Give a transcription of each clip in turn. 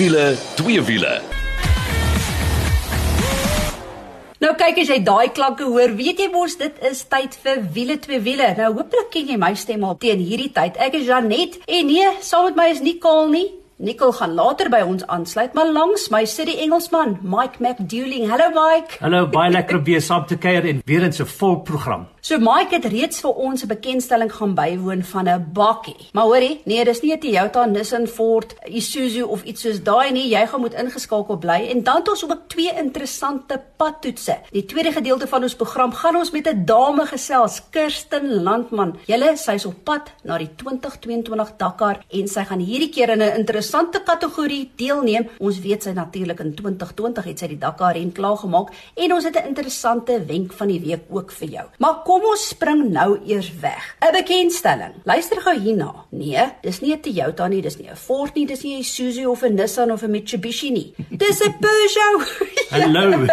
wiele, twee wiele. Nou kyk as jy daai klanke hoor, weet jy mos dit is tyd vir wiele twee wiele. Nou hopelik ken jy my stem al teen hierdie tyd. Ek is Janet en nee, saam met my is Nicole nie. Nicole gaan later by ons aansluit, maar langs my sit die Engelsman, Mike McDouling. Hallo Mike. Hallo, baie lekker om weer saam te kuier en weer in 'n vol program. So Mike het reeds vir ons 'n bekendstelling gaan bywoon van 'n bakkie. Maar hoorie, nee, dis nie 'n Toyota, Nissan, Ford, Isuzu of iets soos daai nie. Jy gaan moet ingeskakel bly en dan het ons ook twee interessante padtoetse. Die tweede gedeelte van ons program gaan ons met 'n dame gesels, Kirsten Landman. Julle, sy's op pad na die 2022 Dakar en sy gaan hierdie keer in 'n interessante kategorie deelneem. Ons weet sy natuurlik in 2020 het sy die Dakar ren klaar gemaak en ons het 'n interessante wenk van die week ook vir jou. Maar kom ons spring nou eers weg. 'n Bekendstelling. Luister gou hierna. Nee, dis nie 'n Toyota nie, dis nie 'n Ford nie, dis nie 'n Isuzu of 'n Nissan of 'n Mitsubishi nie. Dis 'n Peugeot. Hallo.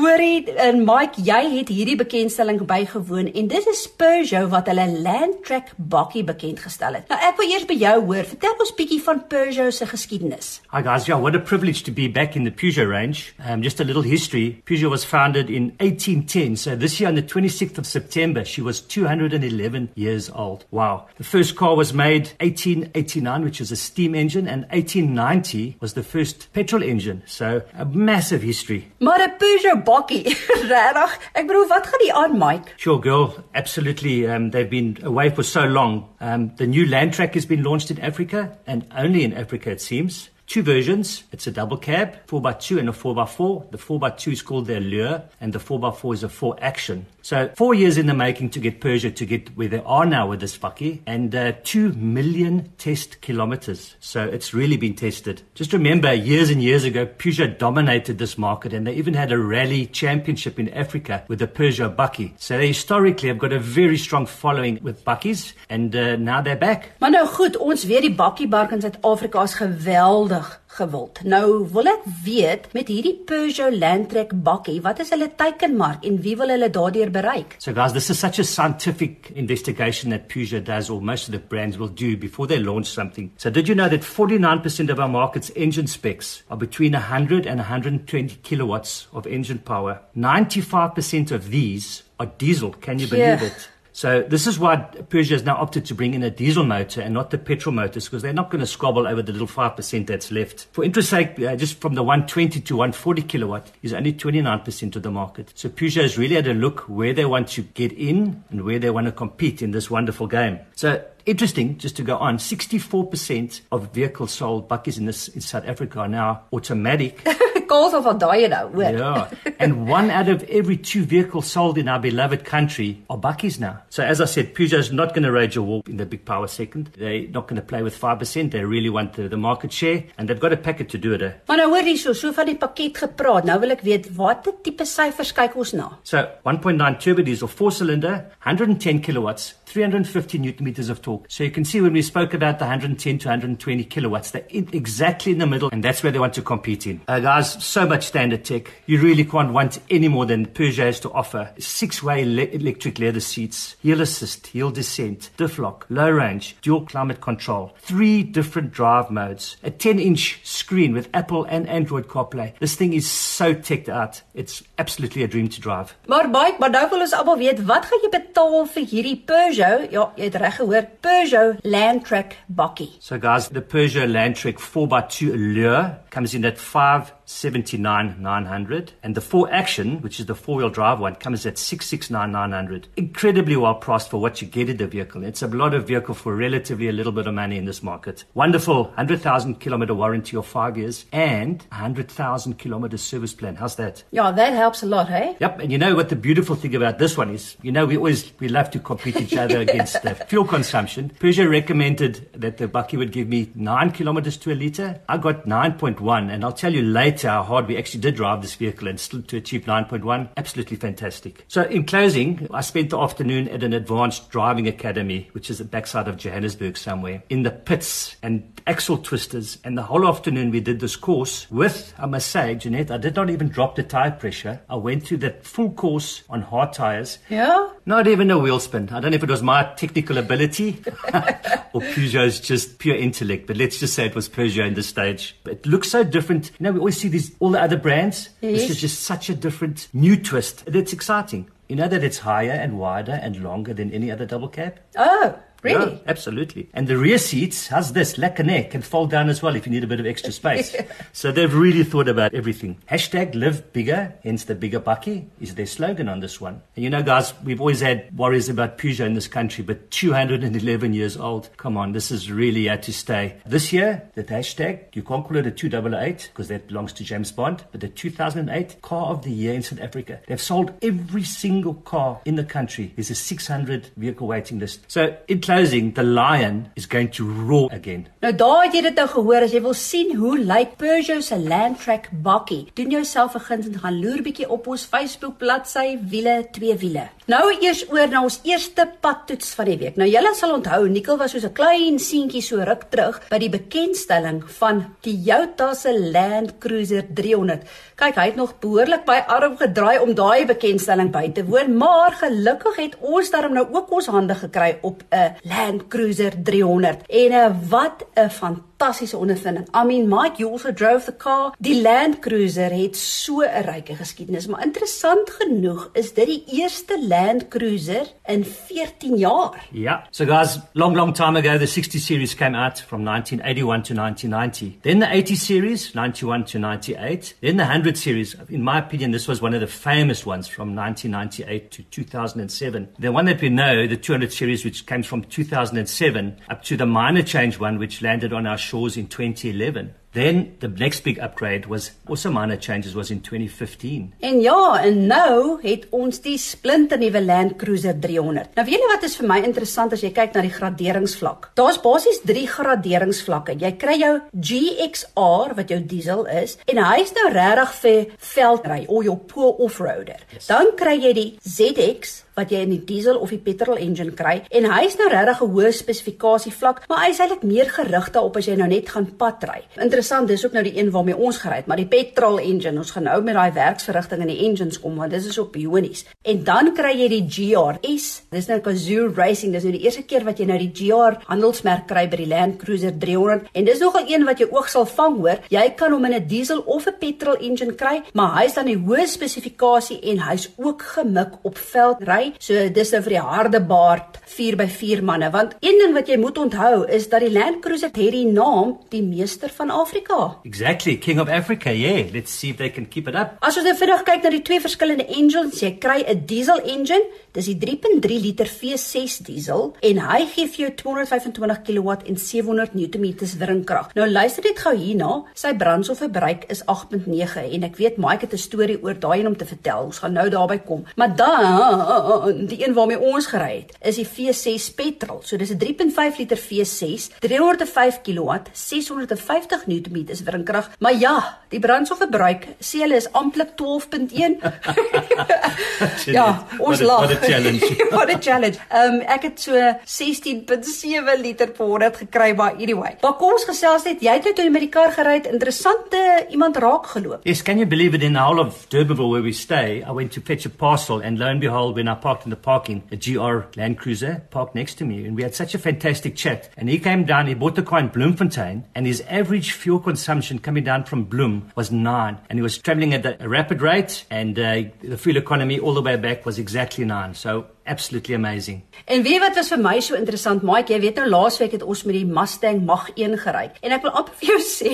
Hoorie, en Mike, jy het hierdie bekendstelling bygewoon en dit is Peugeot wat hulle Landtrek bakkie bekend gestel het. Nou ek wil eers by jou hoor. Vertel ons bietjie van Peugeot se geskiedenis. Hi guys, yeah, what a privilege to be back in the Peugeot range. Um, just a little history. Peugeot was founded in 1810, so this year on the 26th of September, she was 211 years old. Wow. The first car was made 1889, which was a steam engine, and 1890 was the first petrol engine. So a massive history. Maar 'n Peugeot bakkie, regtig? Ek bedoel, wat gaan die aan, Mike? Sure, girl. Absolutely. Um, they've been away for so long. Um, the new Land Track has been launched in Africa, and only in Africa, it seems. Two versions. It's a double cab, 4x2 and a 4x4. The 4x2 is called the Allure, and the 4x4 is a 4 action. So, four years in the making to get Peugeot to get where they are now with this fucky, and uh, two million test kilometers. So, it's really been tested. Just remember, years and years ago, Peugeot dominated this market, and they even had a rally championship in Africa with the Peugeot Bucky. So, they historically have got a very strong following with Buckies, and uh, now they're back. Maar nou goed, ons weet die bakkiebark in Suid-Afrika is geweldig gewild. Nou wil ek weet met hierdie Peugeot Landtrek bakkie, wat is hulle teikenmark en wie wil hulle daardeur bereik? So, guys, this is such a scientific investigation that Peugeot does, or most of the brands will do before they launch something. So, did you know that 49% of our market's engine specs are between 100 and 120 kilowatts of engine power? 95% of these are diesel. Can you believe Yeah. it? So this is why Peugeot has now opted to bring in a diesel motor and not the petrol motors because they're not going to squabble over the little 5% that's left. For interest sake, uh, just from the 120 to 140 kilowatt is only 29% of the market. So Peugeot has really had a look where they want to get in and where they want to compete in this wonderful game. So interesting, just to go on, 64% of vehicles sold, buckies in, this, in South Africa are now automatic. Kaals of nou, hoor. Yeah. and one out of every two vehicles sold in our beloved country are buckies now. So as I said, Peugeot's not going to rage a war in the big power second. They're not going to play with 5%. They really want the, the market share and they've got a packet to do it. Eh? Maar nou hoor hierso, so van die pakket gepraat. Nou wil ek weet watter tipe syfers kyk ons na? So 1.9 turbo diesel, four cylinder, 110 kilowatts, 350 newton meters of torque. So you can see when we spoke about the 110 to 120 kilowatts, they're in, exactly in the middle, and that's where they want to compete in. Uh, guys, so much standard tech. You really can't want any more than Peugeot has to offer. Six-way le- electric leather seats, heel assist, heel descent, diff lock, low range, dual climate control, three different drive modes, a 10-inch screen with Apple and Android CarPlay. This thing is so teched out. It's absolutely a dream to drive. Maar Mike, maar nou wil ons almal weet, wat gaan jy betaal vir hierdie Peugeot? Ja, jy het reg gehoor, Peugeot Landtrek bakkie. So, guys, the Peugeot Landtrek 4x2 Allure comes in at 579,900, and the 4 Action, which is the four-wheel drive one, comes at 669,900. Incredibly well priced for what you get in the vehicle. It's a lot of vehicle for relatively a little bit of money in this market. Wonderful 100,000 kilometer warranty of five years and 100,000 kilometer service plan. How's that? Yeah, that helps a lot, hey? Yep, and you know what the beautiful thing about this one is? You know, we always we love to compete each other against the fuel consumption. Peugeot recommended that the bucky would give me nine kilometers to a liter. I got nine point one, and I'll tell you later how hard we actually did drive this vehicle and still to achieve 9.1. Absolutely fantastic. So in closing, I spent the afternoon at an advanced driving academy, which is the backside of Johannesburg somewhere, in the pits and axle twisters. And the whole afternoon we did this course with, I must say, Jeanette, I did not even drop the tire pressure. I went through that full course on hard tires. Yeah? Not even a wheel spin. I don't know if it was my technical ability or Peugeot's just pure intellect, but let's just say it was Peugeot in this stage. It looks so different. You know, we always see these all the other brands. Yes. This is just such a different new twist. It's exciting. You know that it's higher and wider and longer than any other double cab? Oh, really? Yeah, absolutely. And the rear seats, how's this? Neck can fold down as well if you need a bit of extra space. So they've really thought about everything. Hashtag live bigger, hence the bigger bucky is their slogan on this one. And you know, guys, we've always had worries about Peugeot in this country, but 211 years old. Come on, this is really here to stay. This year, the hashtag, you can't call it a 2008 because that belongs to James Bond, but the 2008 car of the year in South Africa. They've sold every single car in the country. There's a 600 vehicle waiting list. So in closing, the lion is going to roar again. Nou daar het jy dit nou gehoor as jy wil sien hoe lyk Peugeot se Landtrack bakkie. Doen jouself 'n guns en gaan loer bietjie op ons Facebook bladsy wiele twee wiele. Nou eers oor na ons eerste padtoets van die week. Nou julle sal onthou Nikkel was soos 'n klein seentjie so ruk terug by die bekendstelling van Toyota se Land Cruiser 300. Kyk, hy het nog behoorlik baie arm gedraai om daai bekendstelling by te woon, maar gelukkig het ons daarom nou ook ons hande gekry op 'n Land Cruiser 300. En uh, wat 'n fantastiese ondervinding. I mean, Mike, you also drove the car. Die Land Cruiser het so 'n ryke geskiedenis, maar interessant genoeg is dit die eerste Land Cruiser in 14 jaar. Yeah. So, guys, long, long time ago, the 60 series came out from 1981 to 1990. Then the 80 series, 91 to 98. Then the 100 series. In my opinion, this was one of the famous ones from 1998 to 2007. The one that we know, the 200 series, which came from 2007 up to the minor change one, which landed on our shores in 2011. Then the next big upgrade was also minor changes was in 2015. En ja, en nou het ons die splinternuwe Land Cruiser 300. Nou weet jy wat is vir my interessant as jy kyk na die graderingsvlak. Daar's basies 3 graderingsvlakke. Jy kry jou GXR wat jou diesel is en hy's nou regtig vir veldry of jou pool offroader. Yes. Dan kry jy die ZX wat jy in die diesel of die petrol engine kry en hy's nou regtig 'n hoë spesifikasie vlak, maar hy's eintlik meer gerig daarop as jy nou net gaan padry. Interessant, dis ook nou die een waarmee ons gery het, maar die petrol engine, ons gaan nou met daai werksverrigting in die engines kom want dis is op pionies. En dan kry jy die GRS. Dis nou Kazoo Racing, dis nou die eerste keer wat jy nou die GR handelsmerk kry by die Land Cruiser 300 en dis nogal een wat jou oog sal vang hoor. Jy kan hom in 'n diesel of 'n petrol engine kry, maar hy's dan die hoë spesifikasie en hy's ook gemik op veldry So dis nou vir die harde baard 4x4 manne want een ding wat jy moet onthou is dat die Land Cruiser het die naam die meester van Afrika. Exactly, King of Africa. Yeah, let's see if they can keep it up. As ons nou vinnig kyk na die twee verskillende engines, jy kry 'n diesel engine, dis die 3.3 liter V6 diesel en hy gee vir jou 225 kW en 700 Nm wringkrag. Nou luister net gou hierna, sy brandstofverbruik is 8.9 en ek weet Mike het 'n storie oor daai een om te vertel. Ons gaan nou daarby kom. Maar dan die een waarmee ons gery het, is die V6 petrol. So dis 'n 3.5 liter V6, 305 kW, 650 Nm wringkrag. Maar ja, die brandstofverbruik sê hulle is amptelik 12.1. ja, ons lag. What a challenge. What a challenge. Ehm um, ek het so 16.7 liter per 100 gekry maar anyway. Maar kom ons gesels net, jy het nou toe jy met die kar gery het, interessante iemand raak geloop. Yes, can you believe it in the whole of Durbanville where we stay, I went to fetch a parcel and lo and behold when I parked in the parking, a GR Land Cruiser parked next to me and we had such a fantastic chat. And he came down, he bought the car in Bloemfontein and his average fuel consumption coming down from Bloom was 9 and he was traveling at a rapid rate and uh, the fuel economy all the way back was exactly 9. So absolutely amazing. En weet wat was vir my so interessant, Mike, jy weet nou laasweek het ons met die Mustang Mach 1 gery. En ek wil amper vir jou sê,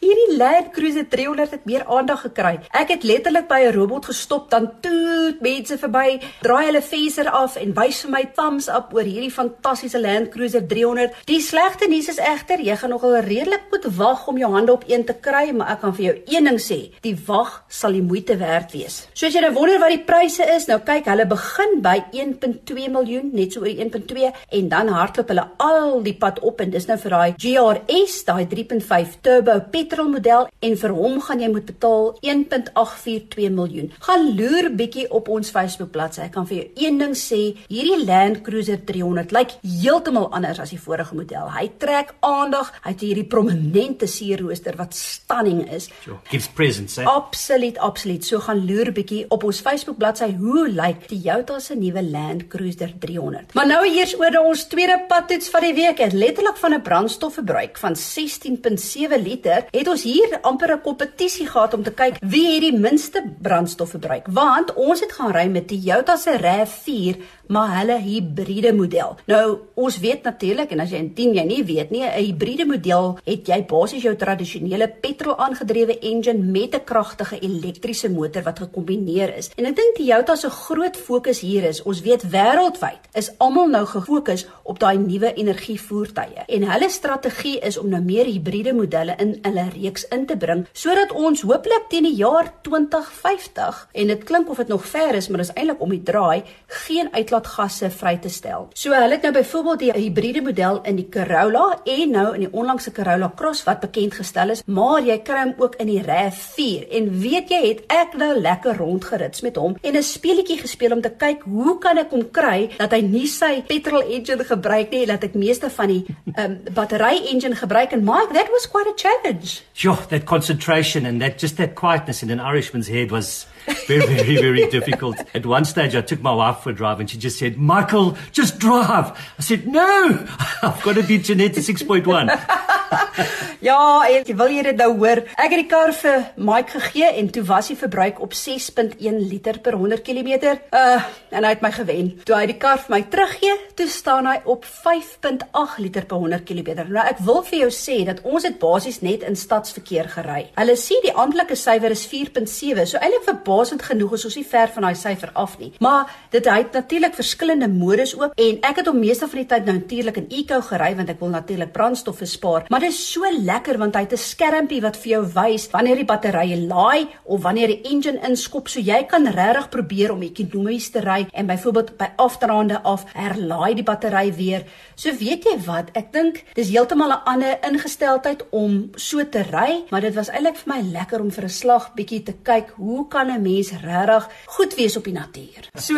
hierdie Land Cruiser 300 het meer aandag gekry. Ek het letterlik by 'n robot gestop, dan toet mense verby, draai hulle venster af en wys vir my thumbs up oor hierdie fantastiese Land Cruiser 300. Die slegte nuus is egter, jy gaan nogal redelik moet wag om jou hande op een te kry, maar ek kan vir jou een ding sê, die wag sal die moeite werd wees. Soos jy nou wonder wat die pryse is, nou kyk, hulle begin by 1 1.2 miljoen, net so oor 1.2 en dan hardloop hulle al die pad op en dis nou vir daai GRS, daai 3.5 turbo petrol model en vir hom gaan jy moet betaal 1.842 miljoen. Gaan loer bietjie op ons Facebook bladsy. Ek kan vir jou een ding sê, hierdie Land Cruiser 300 lyk heeltemal anders as die vorige model. Hy trek aandag. Hy het hierdie prominente sierrooster wat stunning is. Sure. Gives presence, eh? Absoluut, absoluut. So gaan loer bietjie op ons Facebook bladsy hoe lyk die Toyota se nuwe Land Cruiser 300. Maar nou eers oor ons tweede padtoets van die week. Het letterlik van 'n brandstofverbruik van 16.7 liter, het ons hier amper 'n kompetisie gehad om te kyk wie het die minste brandstofverbruik. Want ons het gaan ry met die Toyota se RAV4 maar hulle hibriede model. Nou, ons weet natuurlik en as jy intien jy nie weet nie, 'n hibriede model het jy basies jou tradisionele petrol aangedrewe engine met 'n kragtige elektriese motor wat gekombineer is. En ek dink Toyota se groot fokus hier is, ons weet wêreldwyd is almal nou gefokus op daai nuwe energievoertuie. En hulle strategie is om nou meer hibriede modelle in hulle reeks in te bring sodat ons hooplik teen die jaar 2050 en dit klink of dit nog ver is, maar dit is eintlik om die draai geen uitlaat uitlaatgasse vry te stel. So hulle het nou byvoorbeeld die hibriede model in die Corolla en nou in die onlangse Corolla Cross wat bekend gestel is, maar jy kry hom ook in die RAV4 en weet jy het ek nou lekker rondgerits met hom en 'n speletjie gespeel om te kyk hoe kan ek hom kry dat hy nie sy petrol engine gebruik nie, dat ek meeste van die um, battery engine gebruik en Mike that was quite a challenge. Sure, that concentration and that just that quietness in an Irishman's head was very, very, very difficult. At one stage, I took my wife for a drive and she just said, Michael, just drive. I said, no, I've got to be Janetta 6.1. ja, ek wil jy dit nou hoor. Ek het die kar vir Mike gegee en toe was die verbruik op 6.1 liter per 100 km. Uh, en hy het my gewen. Toe hy die kar vir my teruggee, toe staan hy op 5.8 liter per 100 km. Nou ek wil vir jou sê dat ons het basies net in stadsverkeer gery. Hulle sê die amptelike syfer is 4.7. So eintlik verbasend genoeg is ons nie ver van daai syfer af nie. Maar dit hy het natuurlik verskillende modus ook en ek het hom meeste van die tyd nou natuurlik in eco gery want ek wil natuurlik brandstof bespaar. Maar dit is so lekker want hy het 'n skermpie wat vir jou wys wanneer die batterye laai of wanneer die engine inskop so jy kan regtig probeer om ekonomies te ry en byvoorbeeld by afdraande af herlaai die battery weer. So weet jy wat, ek dink dis heeltemal 'n ander ingesteldheid om so te ry, maar dit was eintlik vir my lekker om vir 'n slag bietjie te kyk hoe kan 'n mens regtig goed wees op die natuur. So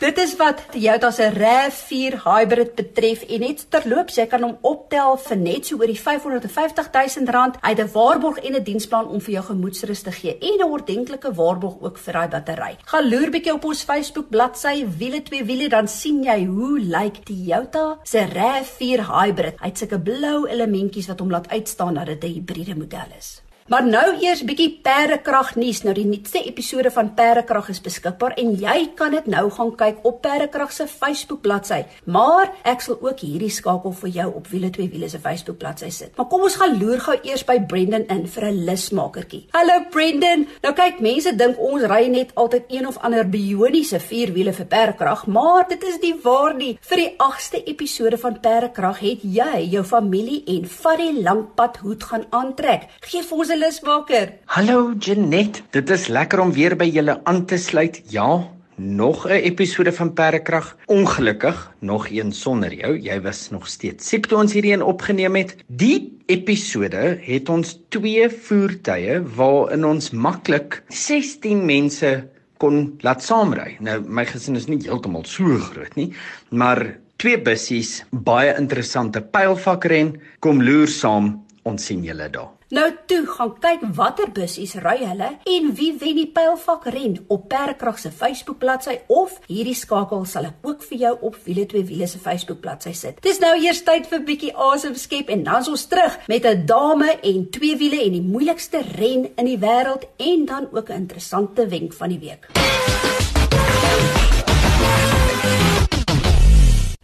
dit is wat Toyota se RAV4 hybrid betref en net terloops jy kan hom optel vir net so oor die 550 000 rand. Hy het 'n waarborg en 'n diensplan om vir jou gemoedsrus te gee en 'n ordentlike waarborg ook vir daai battery. Gaan loer bietjie op ons Facebook bladsy wiele twee wiele dan sien jy hoe lyk die Toyota se RAV4 hybrid. Hy het sulke blou elementjies wat hom laat uitstaan dat dit 'n hibriede model is. Maar nou eers bietjie perdekrag nuus. Nou die nuutste episode van Perdekrag is beskikbaar en jy kan dit nou gaan kyk op Perdekrag se Facebook bladsy. Maar ek sal ook hierdie skakel vir jou op Wiele 2 Wiele se Facebook bladsy sit. Maar kom ons gaan loer gou eers by Brendan in vir 'n lusmakertjie. Hallo Brendan. Nou kyk, mense dink ons ry net altyd een of ander bioniese vierwiele vir Perdekrag, maar dit is nie waar nie. Vir die 8ste episode van Perdekrag het jy jou familie en vat die lankpad hoed gaan aantrek. Geef ons 'n lusmaker. Hallo Janet, dit is lekker om weer by julle aan te sluit. Ja, nog 'n episode van Perdekrag. Ongelukkig nog een sonder jou. Jy was nog steeds siek toe ons hierdie een opgeneem het. Die episode het ons twee voertuie waarin ons maklik 16 mense kon laat saamry. Nou my gesin is nie heeltemal so groot nie, maar twee bussies, baie interessante pylvakren, kom loer saam. Ons sien julle daar. Nou toe, gaan kyk watter bussies ry hulle en wie wen die pylvak ren op Perkrag se Facebook bladsy of hierdie skakel sal ek ook vir jou op Wiele 2 Wiele se Facebook bladsy sit. Dis nou eers tyd vir bietjie asem skep en dan is ons terug met 'n dame en twee wiele en die moeilikste ren in die wêreld en dan ook 'n interessante wenk van die week.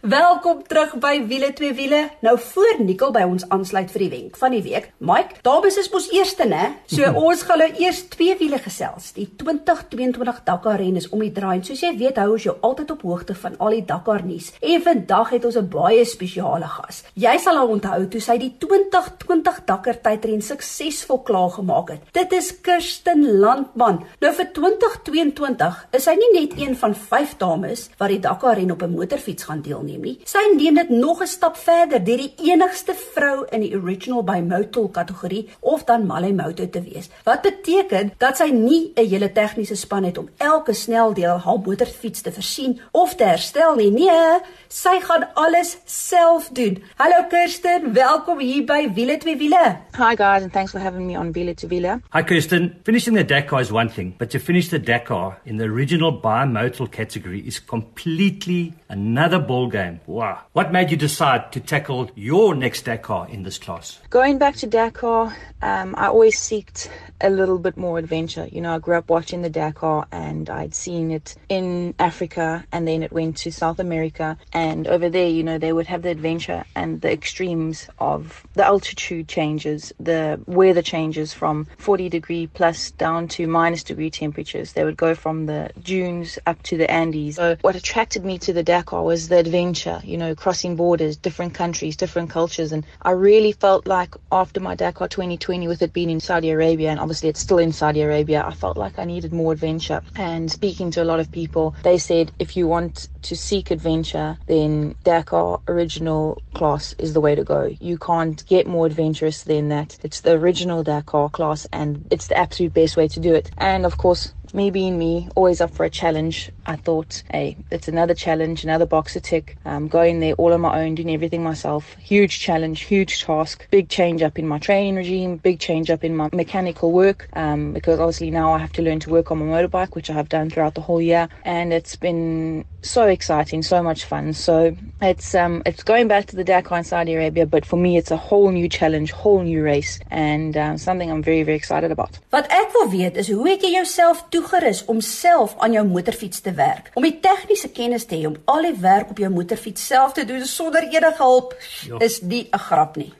Welkom terug by Wiele twee wiele. Nou voor Nicole by ons aansluit vir die wenk van die week. Mike, Dames is mos eerste, né? So ons gaan nou eers twee wiele gesels. Die 2022 Dakar ren is om die draai. Soos jy weet, hou ons jou altyd op hoogte van al die Dakar nuus. En vandag het ons 'n baie spesiale gas. Jy sal haar onthou toe sy die 2020 Dakar tydren suksesvol klaargemaak het. Dit is Kirsten Landman. Nou vir 2022 is sy nie net een van 5 dames wat die Dakar ren op 'n motorfiets gaan deelneem nie. Sy neem dit nog 'n stap verder deur die enigste vrou in die original motor kategorie of dan Malay Moto te wees. Wat beteken dat sy nie 'n hele tegniese span het om elke sneldeel haar motorfiets te versien of te herstel nie. Nee, sy gaan alles self doen. Hallo Kirsten, welkom hier by Wiele twee wiele. Hi guys and thanks for having me on Wiele twee wiele. Hi Kirsten, finishing the Dakar is one thing, but to finish the Dakar in the original bimodal category is completely another ball game. Wow. What made you decide to tackle your next Dakar in this class? Going back to Dakar, um, I always seeked a little bit more adventure. You know, I grew up watching the Dakar and I'd seen it in Africa and then it went to South America. And over there, you know, they would have the adventure and the extremes of the altitude changes, the weather changes from 40 degree plus down to minus degree temperatures. They would go from the dunes up to the Andes. So what attracted me to the Dakar was the adventure, you know, crossing borders, different countries, different cultures. And I really felt like after my Dakar 2020, with it being in Saudi Arabia and obviously it's still in Saudi Arabia, I felt like I needed more adventure. And speaking to a lot of people, they said if you want to seek adventure, then Dakar original class is the way to go. You can't get more adventurous than that. It's the original Dakar class and it's the absolute best way to do it. And of course, me being me, always up for a challenge, I thought, hey, it's another challenge, another box to tick. Um, going there all on my own, doing everything myself. Huge challenge, huge task, big change up in my training regime, big change up in my mechanical work, um, because obviously now I have to learn to work on my motorbike, which I have done throughout the whole year. And it's been so exciting, so much fun. So it's um it's going back to the Dakar in Saudi Arabia, but for me it's a whole new challenge, whole new race, and um, something I'm very very excited about. Wat ek wil weet is hoe jy jouself toegerus om self aan jou motorfiets te werk? Om die tegniese kennis te hê om al die werk op jou motorfiets self te doen sonder enige hulp Ja. is nie 'n grap nie.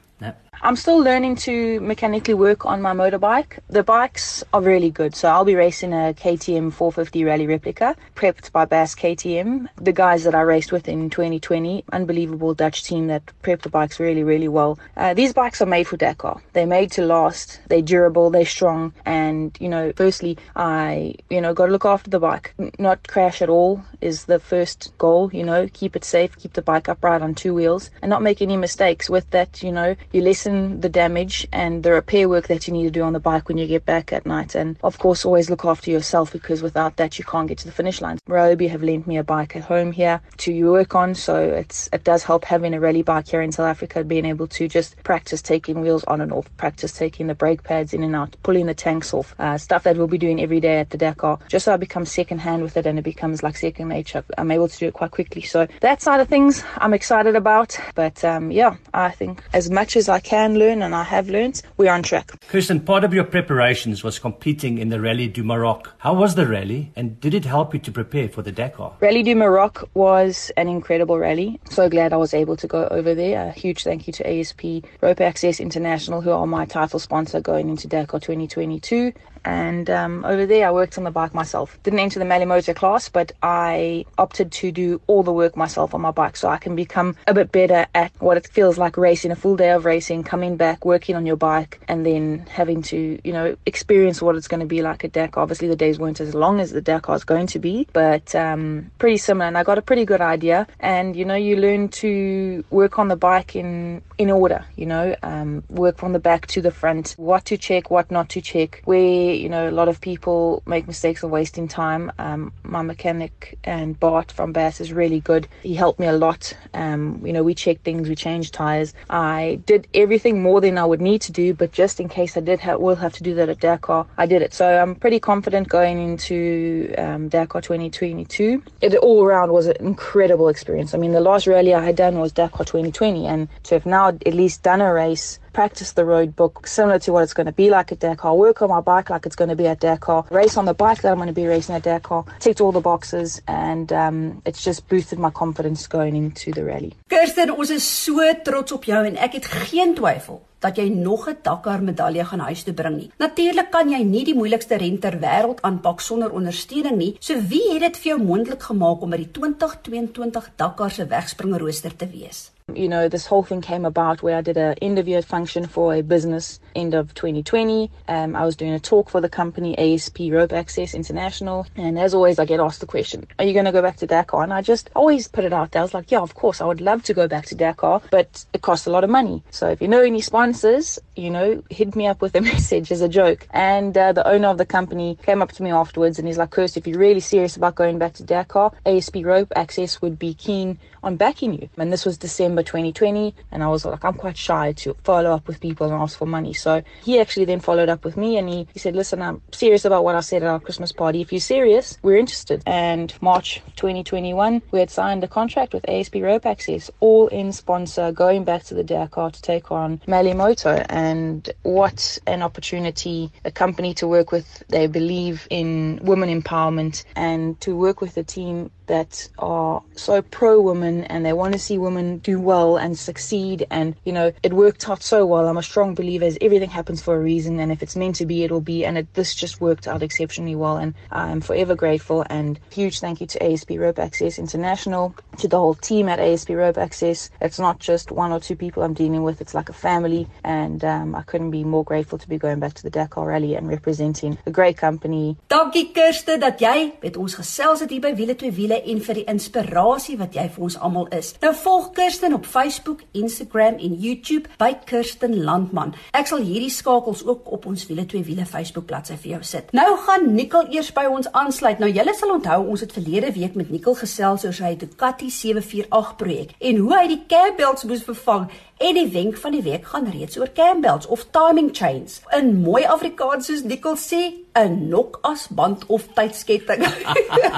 I'm still learning to mechanically work on my motorbike. The bikes are really good. So I'll be racing a KTM 450 Rally replica, prepped by Bass KTM. The guys that I raced with in 2020, unbelievable Dutch team that prepped the bikes really, really well. Uh, these bikes are made for Dakar. They're made to last. They're durable. They're strong. And, you know, firstly, I, you know, got to look after the bike. Not crash at all is the first goal, you know, keep it safe, keep the bike upright on two wheels and not make any mistakes. With that, you know, you lessen the damage and the repair work that you need to do on the bike when you get back at night. And of course, always look after yourself because without that, you can't get to the finish line. Ryobi have lent me a bike at home here to work on. So it's, it does help having a rally bike here in South Africa, being able to just practice taking wheels on and off, practice taking the brake pads in and out, pulling the tanks off, uh, stuff that we'll be doing every day at the Dakar, just so I become second hand with it and it becomes like second nature. I'm able to do it quite quickly. So that side of things I'm excited about. But um, yeah, I think as much as I can learn and I have learned, we're on track. Kirsten, part of your preparations was competing in the Rally du Maroc. How was the rally and did it help you to prepare for the Dakar? Rally du Maroc was an incredible rally. So glad I was able to go over there. A huge thank you to ASP Rope Access International, who are my title sponsor going into Dakar 2022. And um, over there, I worked on the bike myself. Didn't enter the Malimoto class, but I opted to do all the work myself on my bike so I can become a bit better at what it feels like racing, a full day of racing, coming back, working on your bike, and then having to, you know, experience what it's going to be like at Dakar. Obviously, the days weren't as long as the Dakar is going to be, but um, pretty similar. And I got a pretty good idea. And, you know, you learn to work on the bike in, in order, you know, um, work from the back to the front, what to check, what not to check, where you know, a lot of people make mistakes of wasting time. Um, my mechanic and Bart from Bass is really good. He helped me a lot. Um, you know, we checked things, we changed tires. I did everything more than I would need to do, but just in case I did ha- will have to do that at Dakar, I did it. So I'm pretty confident going into um, Dakar 2022. It all around was an incredible experience. I mean, the last rally I had done was Dakar 2020, and to have now at least done a race practice the road book similar to what it's going to be like at Dakar, work on my bike like it's going to be at Dakar, race on the bike that I'm going to be racing at Dakar, ticked all the boxes, and um, it's just boosted my confidence going into the rally. Kirsten, ons is so trots op jou en ek het geen twyfel dat jy nog 'n Dakar medalje gaan huis toe bring nie. Natuurlik kan jy nie die moeilikste ren ter wêreld aanpak sonder ondersteuning nie. So wie het dit vir jou moontlik gemaak om by die 2022 Dakar se wegspringrooster te wees? You know, this whole thing came about where I did an interview function for a business end of 2020. Um, I was doing a talk for the company ASP Rope Access International. And as always, I get asked the question, Are you going to go back to Dakar? And I just always put it out there. I was like, Yeah, of course, I would love to go back to Dakar, but it costs a lot of money. So if you know any sponsors, you know, hit me up with a message as a joke. And uh, the owner of the company came up to me afterwards and he's like, Kirst, if you're really serious about going back to Dakar, ASP Rope Access would be keen on backing you. And this was December 2020. And I was like, I'm quite shy to follow up with people and ask for money. So he actually then followed up with me and he, he said, Listen, I'm serious about what I said at our Christmas party. If you're serious, we're interested. And March 2021, we had signed a contract with ASP Rope Access, all in sponsor, going back to the Dakar to take on Malimoto. And what an opportunity, a company to work with. They believe in women empowerment and to work with a team that are so pro women and they want to see women do well and succeed. And, you know, it worked out so well. I'm a strong believer as everything happens for a reason. And if it's meant to be, it'll be. And it, this just worked out exceptionally well. And I'm forever grateful. And huge thank you to ASP Rope Access International, to the whole team at ASP Rope Access. It's not just one or two people I'm dealing with, it's like a family. And um, I couldn't be more grateful to be going back to the Dakar Rally and representing a great company. Dankie Kirste dat jy met ons gesels het hier by Wiele twee Wiele en vir die inspirasie wat jy vir ons almal is. Nou volg Kirsten op Facebook, Instagram en YouTube by Kirsten Landman. Ek sal hierdie skakels ook op ons Wiele twee Wiele Facebook bladsy vir jou sit. Nou gaan Nikkel eers by ons aansluit. Nou julle sal onthou ons het verlede week met Nikkel gesels oor sy Ducati 748 projek en hoe hy die cambelts moes vervang En die wenk van die week gaan reeds oor cambelts of timing chains. In mooi Afrikaans soos Nicole sê, 'n nokasband of tydsketting.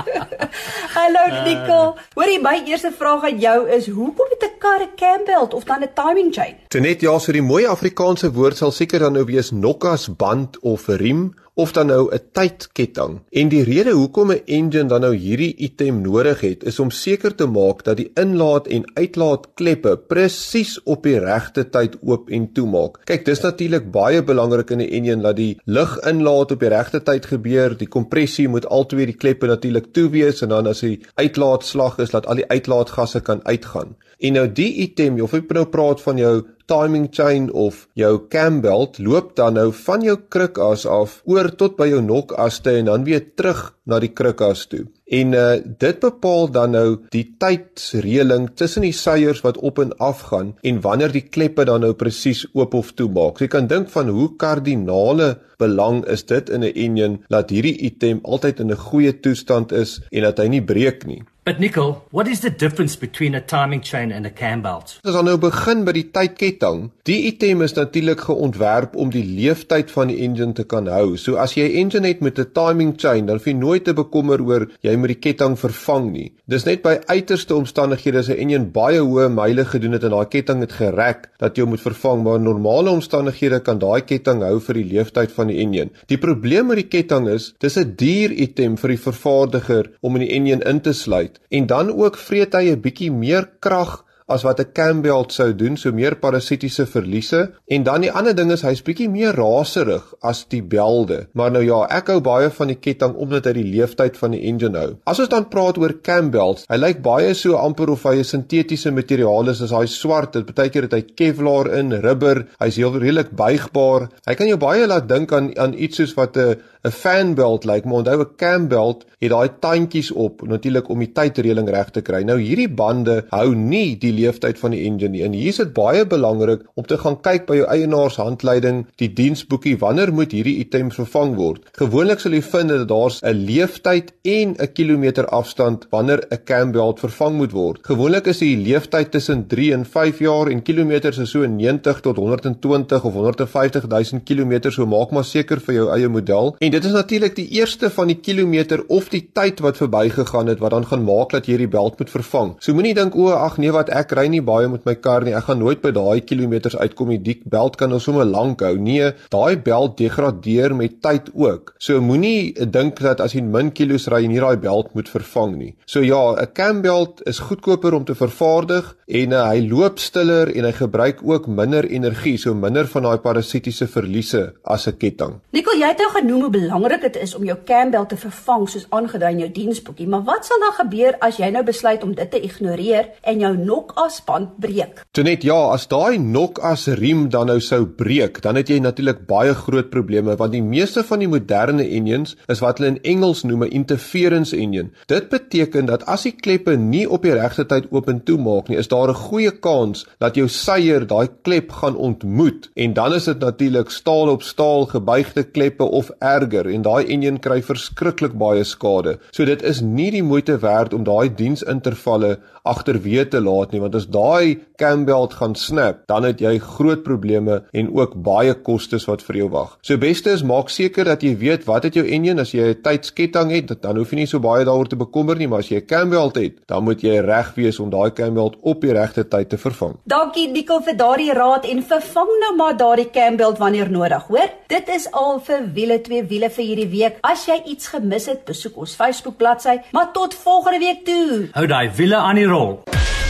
Hallo Nicole. Hoorie my eerste vraag aan jou is, hoekom het 'n kar 'n cambelt of dan 'n timing chain? Tenet ja, so die mooi Afrikaanse woord sal seker dan nou wees nokasband of riem of dan nou 'n tydketting. En die rede hoekom 'n engine dan nou hierdie item nodig het, is om seker te maak dat die inlaat en uitlaat kleppe presies op die regte tyd oop en toemaak. Kyk, dis natuurlik baie belangrik in 'n engine dat die lug inlaat op die regte tyd gebeur. Die kompressie moet altyd die kleppe natuurlik toe wees en dan as die uitlaat slag is, dat al die uitlaatgasse kan uitgaan. En nou die item, of ek nou praat van jou timing chain of jou cam belt loop dan nou van jou krukas af oor tot by jou nokaste en dan weer terug na die krukas toe. En uh dit bepaal dan nou die tydsreëling tussen die seiers wat op en af gaan en wanneer die kleppe dan nou presies oop of toe maak. So jy kan dink van hoe kardinale belang is dit in 'n engine dat hierdie item altyd in 'n goeie toestand is en dat hy nie breek nie. But Nicole, what is the difference between a timing chain and a cam belt? As ons nou begin by die tydketting, die item is natuurlik geontwerp om die leeftyd van die engine te kan hou. So as jy 'n engine het met 'n timing chain, dan hoef jy nooit te bekommer oor jy moet die ketting vervang nie. Dis net by uiterste omstandighede as 'n engine baie hoë myle gedoen het en daai ketting het gerek dat jy moet vervang, maar in normale omstandighede kan daai ketting hou vir die leeftyd van die engine. Die probleem met die ketting is, dis 'n duur item vir die vervaardiger om in die engine in te sluit uit. En dan ook vreet hy 'n bietjie meer krag as wat 'n Campbell sou doen, so meer parasitiese verliese. En dan die ander ding is hy's bietjie meer raserig as die belde. Maar nou ja, ek hou baie van die ketting omdat hy die leeftyd van die engine hou. As ons dan praat oor Campbells, hy lyk baie so amper of hy 'n sintetiese materiaal is, as hy swart, dit baie dat hy Kevlar in, rubber, hy's heel redelik buigbaar. Hy kan jou baie laat dink aan aan iets soos wat 'n 'n fanbelt lyk, like, maar onthou 'n cambelt het daai tandjies op natuurlik om die tydreëling reg te kry. Nou hierdie bande hou nie die leeftyd van die engine nie. En hier is dit baie belangrik om te gaan kyk by jou eienaarshandleiding, die diensboekie, wanneer moet hierdie items vervang word? Gewoonlik sal jy vind dat daar's 'n leeftyd en 'n kilometer afstand wanneer 'n cambelt vervang moet word. Gewoonlik is die leeftyd tussen 3 en 5 jaar en kilometers is so 90 tot 120 of 150 000 km. So maak maar seker vir jou eie model. En dit is natuurlik die eerste van die kilometer of die tyd wat verbygegaan het wat dan gaan maak dat jy die belt moet vervang. So moenie dink o, ag nee wat ek ry nie baie met my kar nie. Ek gaan nooit by daai kilometers uitkom nie. Die belt kan nou sommer lank hou. Nee, daai belt degradeer met tyd ook. So moenie dink dat as jy min kilos ry, nie daai belt moet vervang nie. So ja, 'n cam belt is goedkoper om te vervaardig en uh, hy loop stiller en hy gebruik ook minder energie, so minder van daai parasitiese verliese as 'n ketting. Nicole, jy het nou genoem hoe belangrik dit is om jou cam belt te vervang soos aangedui in jou diensboekie, maar wat sal dan gebeur as jy nou besluit om dit te ignoreer en jou nokasband breek? Tonet, ja, as daai nokas riem dan nou sou breek, dan het jy natuurlik baie groot probleme want die meeste van die moderne engines is wat hulle in Engels noem 'n interference engine. Dit beteken dat as die kleppe nie op die regte tyd oop en toe maak nie, is daar 'n goeie kans dat jou seier daai klep gaan ontmoet en dan is dit natuurlik staal op staal gebuigde kleppe of erger en daai engine kry verskriklik baie skade. So dit is nie die moeite werd om daai diensintervalle agterweë te laat nie want as daai cambelt gaan snap, dan het jy groot probleme en ook baie kostes wat vir jou wag. So beste is maak seker dat jy weet wat het jou engine as jy 'n tydsketting het, dan hoef jy nie so baie daaroor te bekommer nie, maar as jy 'n cambelt het, dan moet jy reg wees om daai cambelt op die regte tyd te vervang. Dankie Nicole vir daardie raad en vervang nou maar daardie cambelt wanneer nodig, hoor? Dit is al vir wiele twee wiele vir hierdie week. As jy iets gemis het, besoek ons Facebook bladsy, maar tot volgende week toe. Hou daai wiele aan die โรค